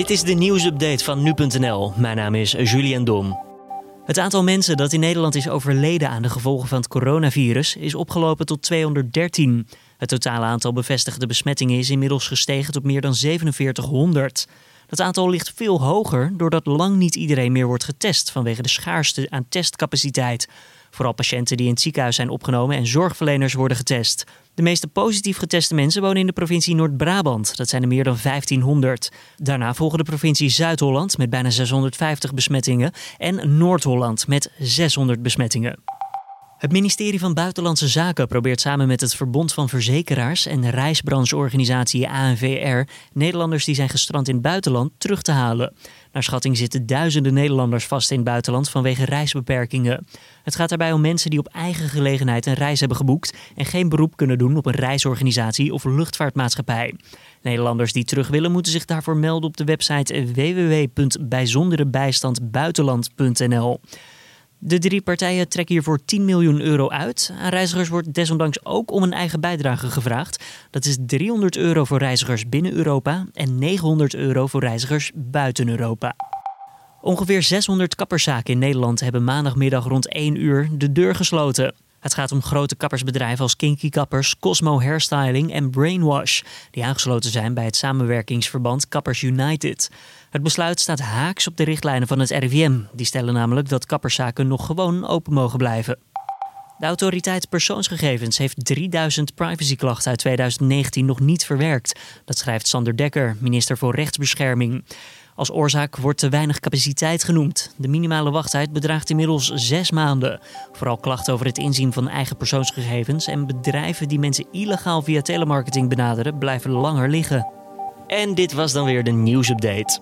Dit is de nieuwsupdate van nu.nl. Mijn naam is Julian Dom. Het aantal mensen dat in Nederland is overleden aan de gevolgen van het coronavirus is opgelopen tot 213. Het totale aantal bevestigde besmettingen is inmiddels gestegen tot meer dan 4700. Dat aantal ligt veel hoger doordat lang niet iedereen meer wordt getest vanwege de schaarste aan testcapaciteit. Vooral patiënten die in het ziekenhuis zijn opgenomen en zorgverleners worden getest. De meeste positief geteste mensen wonen in de provincie Noord-Brabant. Dat zijn er meer dan 1500. Daarna volgen de provincie Zuid-Holland met bijna 650 besmettingen en Noord-Holland met 600 besmettingen. Het ministerie van Buitenlandse Zaken probeert samen met het Verbond van Verzekeraars en reisbrancheorganisatie ANVR Nederlanders die zijn gestrand in het buitenland terug te halen. Naar schatting zitten duizenden Nederlanders vast in het buitenland vanwege reisbeperkingen. Het gaat daarbij om mensen die op eigen gelegenheid een reis hebben geboekt en geen beroep kunnen doen op een reisorganisatie of luchtvaartmaatschappij. Nederlanders die terug willen moeten zich daarvoor melden op de website www.bijzonderebijstandbuitenland.nl. De drie partijen trekken hiervoor 10 miljoen euro uit. Aan reizigers wordt desondanks ook om een eigen bijdrage gevraagd. Dat is 300 euro voor reizigers binnen Europa en 900 euro voor reizigers buiten Europa. Ongeveer 600 kapperszaken in Nederland hebben maandagmiddag rond 1 uur de deur gesloten. Het gaat om grote kappersbedrijven als Kinky Kappers, Cosmo Hairstyling en Brainwash, die aangesloten zijn bij het samenwerkingsverband Kappers United. Het besluit staat haaks op de richtlijnen van het RIVM. Die stellen namelijk dat kapperszaken nog gewoon open mogen blijven. De autoriteit persoonsgegevens heeft 3000 privacyklachten uit 2019 nog niet verwerkt. Dat schrijft Sander Dekker, minister voor Rechtsbescherming. Als oorzaak wordt te weinig capaciteit genoemd. De minimale wachttijd bedraagt inmiddels zes maanden. Vooral klachten over het inzien van eigen persoonsgegevens en bedrijven die mensen illegaal via telemarketing benaderen blijven langer liggen. En dit was dan weer de nieuwsupdate.